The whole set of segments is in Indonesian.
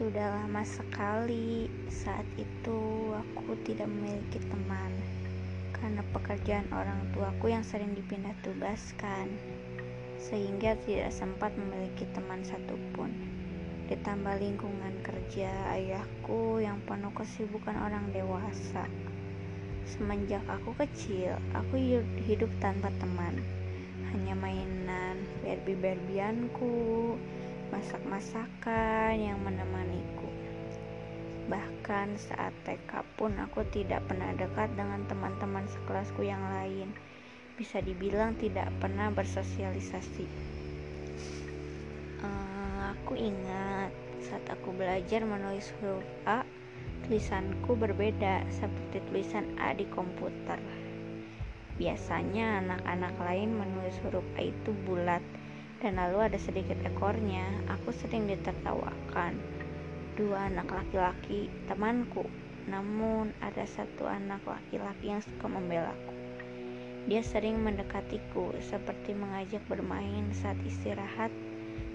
Sudah lama sekali saat itu aku tidak memiliki teman karena pekerjaan orang tuaku yang sering dipindah tugaskan sehingga tidak sempat memiliki teman satupun. Ditambah lingkungan kerja ayahku yang penuh kesibukan orang dewasa. Semenjak aku kecil, aku hidup tanpa teman. Hanya mainan berbi-berbianku, masak-masakan yang menemaniku. Bahkan saat TK pun aku tidak pernah dekat dengan teman-teman sekelasku yang lain. Bisa dibilang tidak pernah bersosialisasi. Uh, aku ingat saat aku belajar menulis huruf A, tulisanku berbeda seperti tulisan A di komputer. Biasanya anak-anak lain menulis huruf A itu bulat dan lalu ada sedikit ekornya. Aku sering ditertawakan. Dua anak laki-laki temanku, namun ada satu anak laki-laki yang suka membelaku. Dia sering mendekatiku, seperti mengajak bermain saat istirahat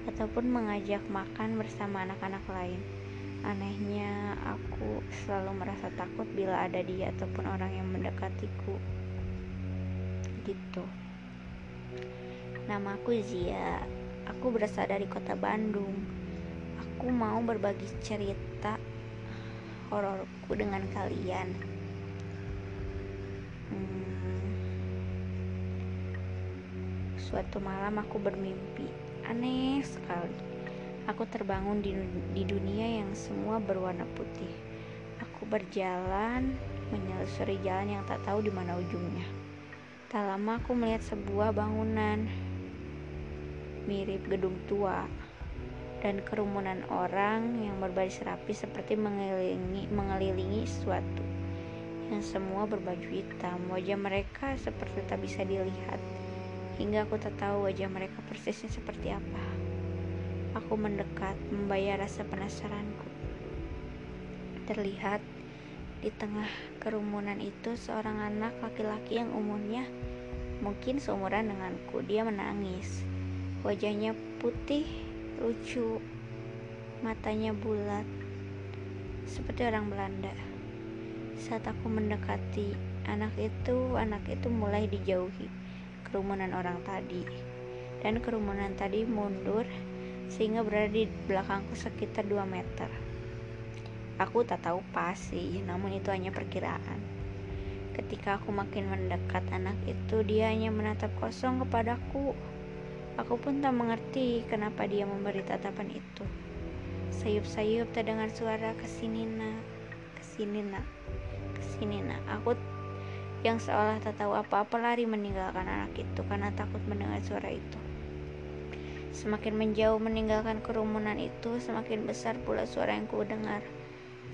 ataupun mengajak makan bersama anak-anak lain. Anehnya, aku selalu merasa takut bila ada dia ataupun orang yang mendekatiku. Gitu. Nama aku Zia. Aku berasal dari kota Bandung. Aku mau berbagi cerita hororku dengan kalian. Hmm, suatu malam aku bermimpi aneh sekali. Aku terbangun di, di dunia yang semua berwarna putih. Aku berjalan menyelusuri jalan yang tak tahu di mana ujungnya. Tak lama aku melihat sebuah bangunan mirip gedung tua dan kerumunan orang yang berbaris rapi seperti mengelilingi, mengelilingi sesuatu yang semua berbaju hitam. Wajah mereka seperti tak bisa dilihat, hingga aku tak tahu wajah mereka persisnya seperti apa. Aku mendekat, membayar rasa penasaranku. Terlihat di tengah kerumunan itu seorang anak laki-laki yang umurnya mungkin seumuran denganku. Dia menangis. Wajahnya putih, lucu, matanya bulat, seperti orang Belanda. Saat aku mendekati anak itu, anak itu mulai dijauhi kerumunan orang tadi. Dan kerumunan tadi mundur sehingga berada di belakangku sekitar 2 meter. Aku tak tahu pasti, namun itu hanya perkiraan. Ketika aku makin mendekat anak itu, dia hanya menatap kosong kepadaku. Aku pun tak mengerti kenapa dia memberi tatapan itu. Sayup-sayup terdengar suara ke sini nak, ke sini nak, ke sini nak. Aku yang seolah tak tahu apa-apa lari meninggalkan anak itu karena takut mendengar suara itu. Semakin menjauh meninggalkan kerumunan itu, semakin besar pula suara yang ku dengar.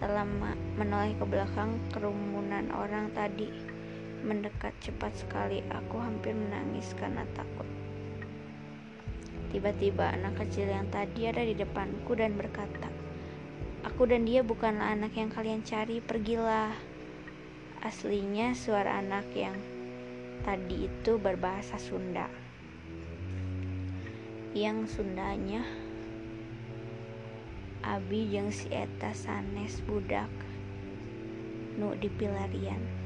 Selama menoleh ke belakang kerumunan orang tadi mendekat cepat sekali, aku hampir menangis karena takut. Tiba-tiba anak kecil yang tadi ada di depanku dan berkata, Aku dan dia bukanlah anak yang kalian cari, pergilah. Aslinya suara anak yang tadi itu berbahasa Sunda. Yang Sundanya Abi jeung si eta sanes budak nu dipilarian.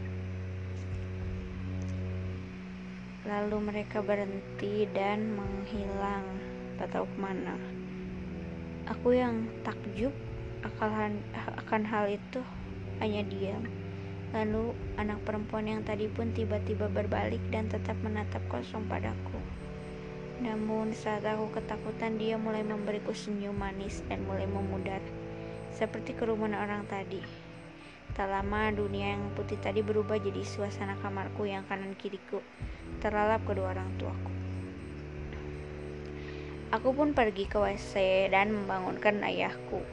Lalu mereka berhenti dan menghilang, tak tahu ke mana. Aku yang takjub akan, akan hal itu hanya diam. Lalu anak perempuan yang tadi pun tiba-tiba berbalik dan tetap menatap kosong padaku. Namun saat aku ketakutan dia mulai memberiku senyum manis dan mulai memudar seperti kerumunan orang tadi. Tak lama dunia yang putih tadi berubah jadi suasana kamarku yang kanan kiriku terlalap kedua orang tuaku. Aku pun pergi ke WC dan membangunkan ayahku.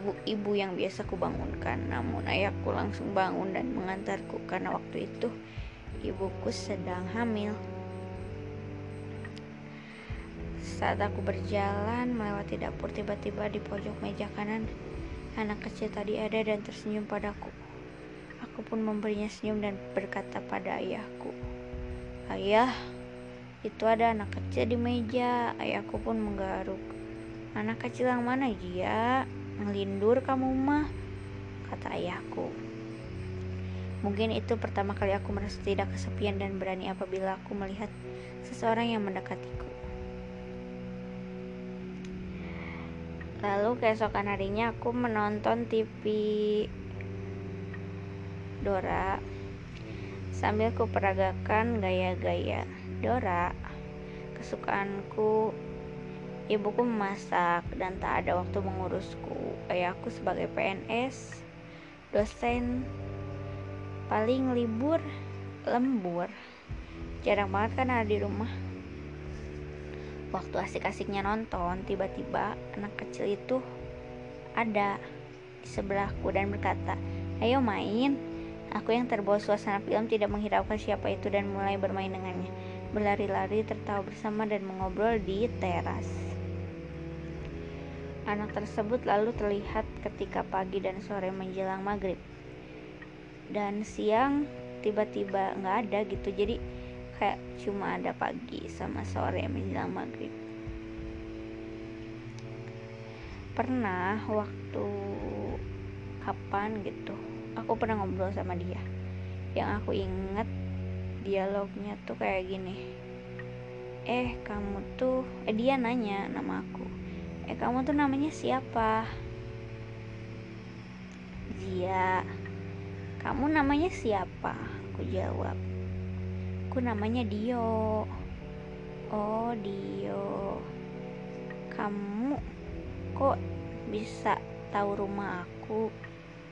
Bu, ibu yang biasa kubangunkan, namun ayahku langsung bangun dan mengantarku karena waktu itu ibuku sedang hamil. Saat aku berjalan melewati dapur, tiba-tiba di pojok meja kanan, anak kecil tadi ada dan tersenyum padaku. Aku pun memberinya senyum dan berkata pada ayahku, Ayah, itu ada anak kecil di meja. Ayahku pun menggaruk. Anak kecil yang mana, Jia? ngelindur kamu mah, kata ayahku. Mungkin itu pertama kali aku merasa tidak kesepian dan berani apabila aku melihat seseorang yang mendekatiku. Lalu keesokan harinya aku menonton TV Dora sambil kuperagakan gaya-gaya Dora. Kesukaanku Ibuku memasak dan tak ada waktu mengurusku. Ayahku sebagai PNS, dosen, paling libur lembur. Jarang banget kan ada di rumah. Waktu asik-asiknya nonton, tiba-tiba anak kecil itu ada di sebelahku dan berkata, "Ayo main." Aku yang terbawa suasana film tidak menghiraukan siapa itu dan mulai bermain dengannya. Berlari-lari, tertawa bersama dan mengobrol di teras. Anak tersebut lalu terlihat ketika pagi dan sore menjelang maghrib. Dan siang tiba-tiba nggak ada gitu. Jadi kayak cuma ada pagi sama sore menjelang maghrib. Pernah waktu kapan gitu, aku pernah ngobrol sama dia. Yang aku inget dialognya tuh kayak gini. Eh, kamu tuh, eh dia nanya nama aku eh kamu tuh namanya siapa Zia kamu namanya siapa aku jawab aku namanya Dio oh Dio kamu kok bisa tahu rumah aku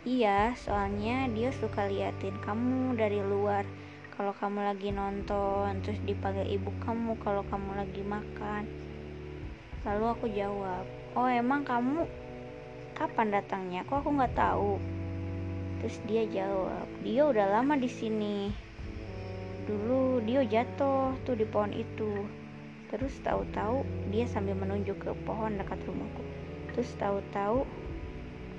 iya soalnya dia suka liatin kamu dari luar kalau kamu lagi nonton terus dipanggil ibu kamu kalau kamu lagi makan Lalu aku jawab, oh emang kamu kapan datangnya? Kok aku nggak tahu? Terus dia jawab, dia udah lama di sini. Dulu dia jatuh tuh di pohon itu. Terus tahu-tahu dia sambil menunjuk ke pohon dekat rumahku. Terus tahu-tahu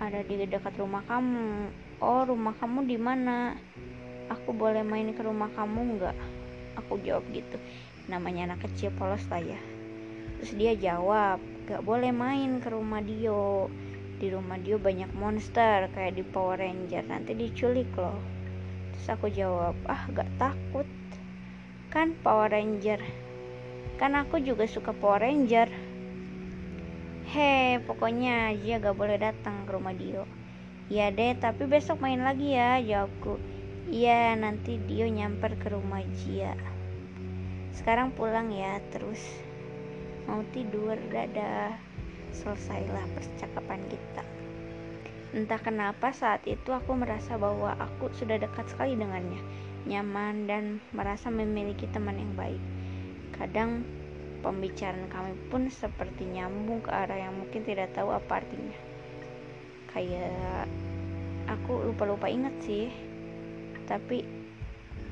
ada di dekat rumah kamu. Oh, rumah kamu di mana? Aku boleh main ke rumah kamu nggak? Aku jawab gitu. Namanya anak kecil polos lah ya terus dia jawab gak boleh main ke rumah Dio di rumah Dio banyak monster kayak di Power Ranger nanti diculik loh terus aku jawab ah gak takut kan Power Ranger kan aku juga suka Power Ranger Hei, pokoknya dia gak boleh datang ke rumah Dio. Iya deh, tapi besok main lagi ya, jawabku. Iya, nanti Dio nyamper ke rumah Jia. Sekarang pulang ya, terus mau tidur dadah selesailah percakapan kita entah kenapa saat itu aku merasa bahwa aku sudah dekat sekali dengannya nyaman dan merasa memiliki teman yang baik. Kadang pembicaraan kami pun seperti nyambung ke arah yang mungkin tidak tahu apa artinya. Kayak aku lupa-lupa inget sih tapi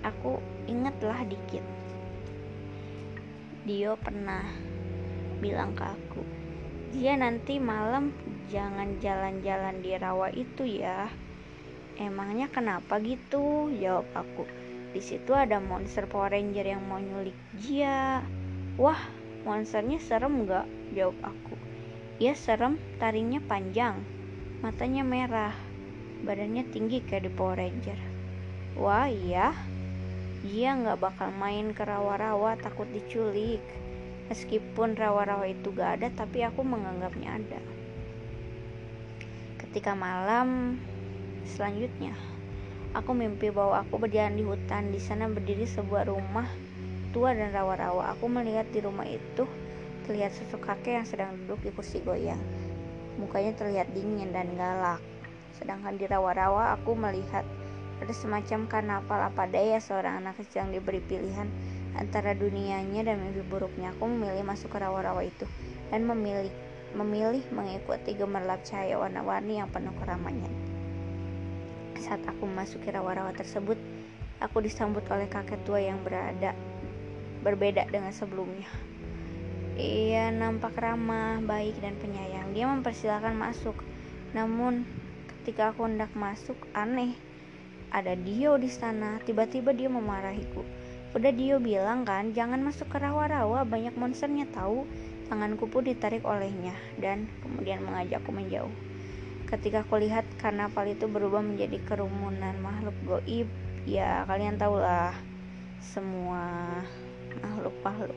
aku ingatlah dikit. Dio pernah bilang ke aku, dia nanti malam jangan jalan-jalan di rawa itu ya. Emangnya kenapa gitu? Jawab aku. Di situ ada monster Power Ranger yang mau nyulik dia. Wah, monsternya serem gak? Jawab aku. Iya serem, taringnya panjang, matanya merah, badannya tinggi kayak di Power Ranger. Wah iya, dia nggak bakal main ke rawa-rawa takut diculik. Meskipun rawa-rawa itu gak ada, tapi aku menganggapnya ada. Ketika malam selanjutnya, aku mimpi bahwa aku berjalan di hutan. Di sana berdiri sebuah rumah tua dan rawa-rawa. Aku melihat di rumah itu terlihat sosok kakek yang sedang duduk di kursi goyang. Mukanya terlihat dingin dan galak. Sedangkan di rawa-rawa aku melihat ada semacam karnaval apa daya seorang anak kecil yang diberi pilihan antara dunianya dan mimpi buruknya aku memilih masuk ke rawa-rawa itu dan memilih memilih mengikuti gemerlap cahaya warna-warni yang penuh keramaian. Saat aku memasuki rawa-rawa tersebut, aku disambut oleh kakek tua yang berada berbeda dengan sebelumnya. Ia nampak ramah, baik dan penyayang. Dia mempersilahkan masuk. Namun ketika aku hendak masuk, aneh. Ada Dio di sana. Tiba-tiba dia memarahiku. Udah Dio bilang kan, jangan masuk ke rawa-rawa, banyak monsternya tahu. Tanganku pun ditarik olehnya dan kemudian mengajakku menjauh. ketika aku lihat karnaval itu berubah menjadi kerumunan makhluk goib ya kalian tahulah semua makhluk-makhluk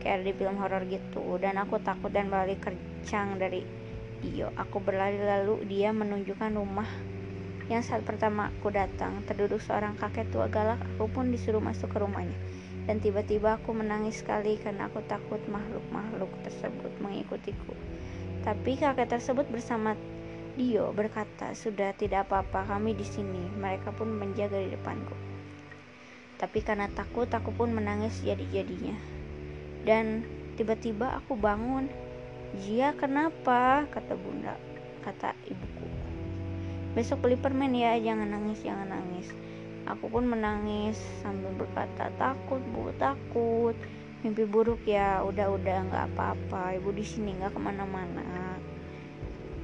kayak di film horor gitu dan aku takut dan berlari kercang dari Dio aku berlari lalu dia menunjukkan rumah yang saat pertama aku datang terduduk seorang kakek tua galak aku pun disuruh masuk ke rumahnya dan tiba-tiba aku menangis sekali karena aku takut makhluk-makhluk tersebut mengikutiku tapi kakek tersebut bersama Dio berkata, "Sudah tidak apa-apa, kami di sini." Mereka pun menjaga di depanku. Tapi karena takut, aku pun menangis jadi-jadinya. Dan tiba-tiba aku bangun. "Jia, kenapa?" kata Bunda, kata ibuku. "Besok beli permen ya, jangan nangis, jangan nangis." Aku pun menangis sambil berkata, "Takut, Bu, takut." Mimpi buruk ya, udah-udah nggak apa-apa. Ibu di sini nggak ke mana-mana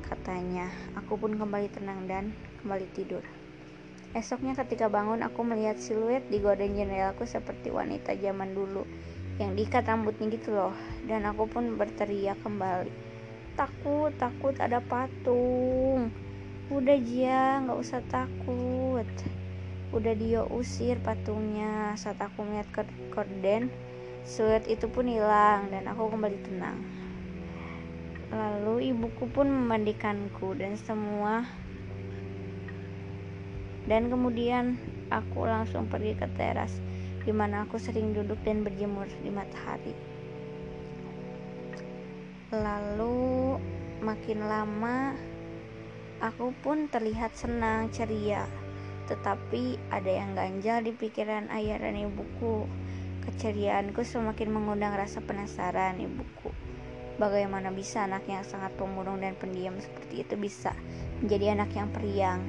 katanya. Aku pun kembali tenang dan kembali tidur. Esoknya ketika bangun aku melihat siluet di gorden jendelaku seperti wanita zaman dulu yang diikat rambutnya gitu loh dan aku pun berteriak kembali takut takut ada patung udah Jia. Nggak usah takut. Udah dia usir patungnya. Saat aku melihat gorden siluet itu pun hilang dan aku kembali tenang. Lalu ibuku pun memandikanku dan semua. Dan kemudian aku langsung pergi ke teras di mana aku sering duduk dan berjemur di matahari. Lalu makin lama aku pun terlihat senang, ceria. Tetapi ada yang ganjal di pikiran ayah dan ibuku. Keceriaanku semakin mengundang rasa penasaran ibuku. Bagaimana bisa anak yang sangat pemurung dan pendiam seperti itu bisa menjadi anak yang periang?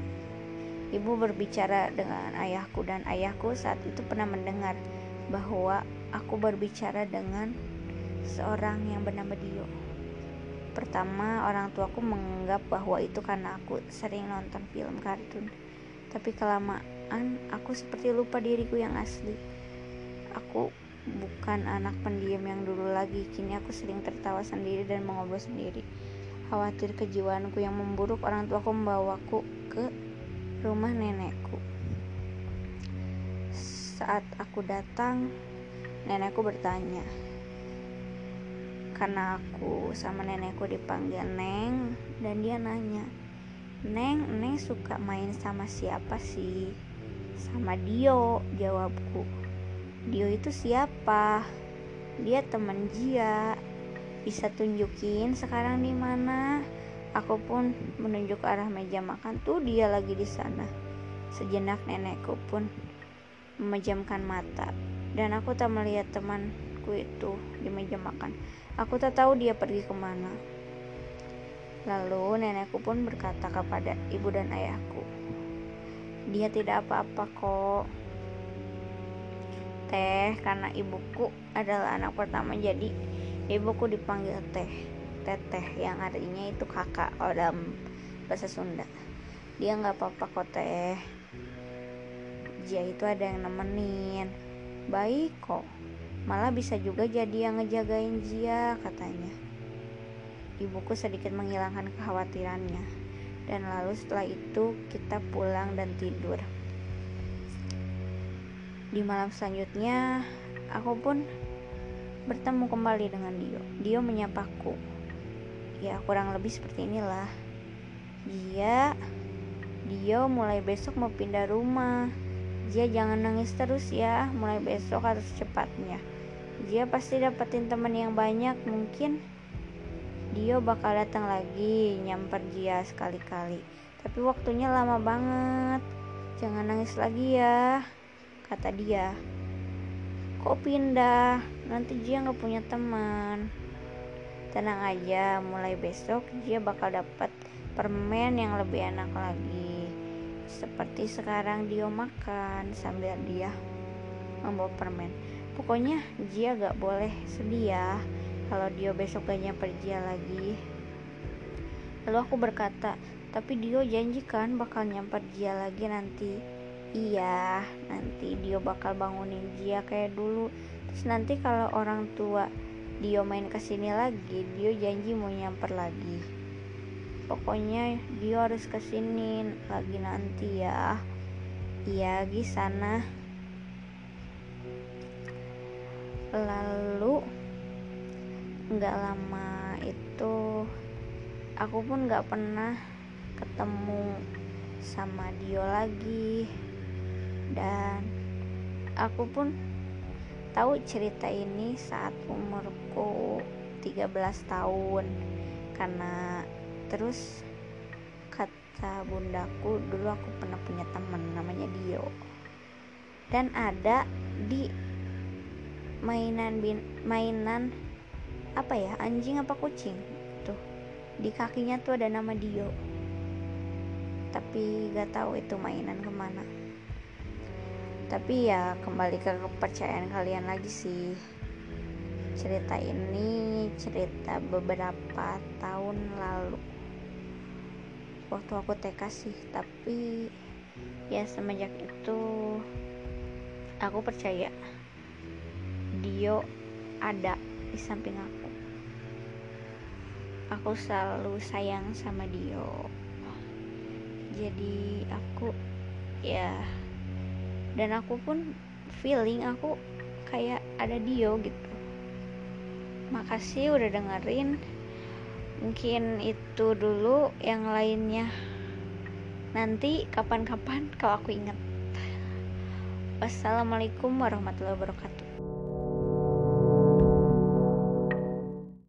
Ibu berbicara dengan ayahku dan ayahku saat itu pernah mendengar bahwa aku berbicara dengan seorang yang bernama Dio. Pertama, orang tuaku menganggap bahwa itu karena aku sering nonton film kartun. Tapi kelamaan, aku seperti lupa diriku yang asli. Aku bukan anak pendiam yang dulu lagi. Kini aku sering tertawa sendiri dan mengobrol sendiri. Khawatir kejiwaanku yang memburuk, orang tuaku membawaku ke rumah nenekku. Saat aku datang, nenekku bertanya. Karena aku sama nenekku dipanggil Neng dan dia nanya, "Neng, Neng suka main sama siapa sih?" "Sama Dio," jawabku. Dio itu siapa? Dia teman Jia. Bisa tunjukin sekarang di mana? Aku pun menunjuk arah meja makan. Tuh dia lagi di sana. Sejenak nenekku pun memejamkan mata dan aku tak melihat temanku itu di meja makan. Aku tak tahu dia pergi ke mana. Lalu nenekku pun berkata kepada ibu dan ayahku, "Dia tidak apa-apa kok. Teh karena ibuku adalah anak pertama jadi ibuku dipanggil teh. Teteh yang artinya itu kakak kalau dalam bahasa Sunda. Dia nggak apa-apa kok teh. Dia itu ada yang nemenin. Baik kok malah bisa juga jadi yang ngejagain dia katanya ibuku sedikit menghilangkan kekhawatirannya dan lalu setelah itu kita pulang dan tidur di malam selanjutnya, aku pun bertemu kembali dengan Dio. Dio menyapaku. Ya, kurang lebih seperti inilah. Dia Dio mulai besok mau pindah rumah. Dia jangan nangis terus ya, mulai besok harus cepatnya. Dia pasti dapetin teman yang banyak, mungkin Dio bakal datang lagi nyamper dia sekali-kali. Tapi waktunya lama banget. Jangan nangis lagi ya kata dia. Kok pindah? Nanti dia nggak punya teman. Tenang aja, mulai besok dia bakal dapat permen yang lebih enak lagi. Seperti sekarang dia makan sambil dia membawa permen. Pokoknya dia gak boleh sedih ya kalau dia besok gak nyamper dia lagi. Lalu aku berkata, tapi Dio janjikan bakal nyamper dia lagi nanti. Iya, nanti Dio bakal bangunin dia kayak dulu. Terus nanti kalau orang tua Dio main ke sini lagi, Dio janji mau nyamper lagi. pokoknya dia harus ke sini lagi nanti ya iya di sana lalu nggak lama itu aku pun nggak pernah ketemu sama Dio lagi. Dan aku pun tahu cerita ini saat umurku 13 tahun. Karena terus kata bundaku dulu aku pernah punya temen namanya Dio. Dan ada di mainan bin, mainan apa ya? Anjing apa kucing? Tuh di kakinya tuh ada nama Dio. Tapi gak tahu itu mainan ke mana. Tapi ya kembali ke kepercayaan kalian lagi sih. Cerita ini cerita beberapa tahun lalu. Waktu aku TK sih tapi ya semenjak itu aku percaya Dio ada di samping aku. Aku selalu sayang sama Dio. Jadi aku ya dan aku pun feeling aku kayak ada Dio gitu. Makasih udah dengerin. Mungkin itu dulu yang lainnya. Nanti kapan-kapan kalau aku inget wassalamualaikum warahmatullahi wabarakatuh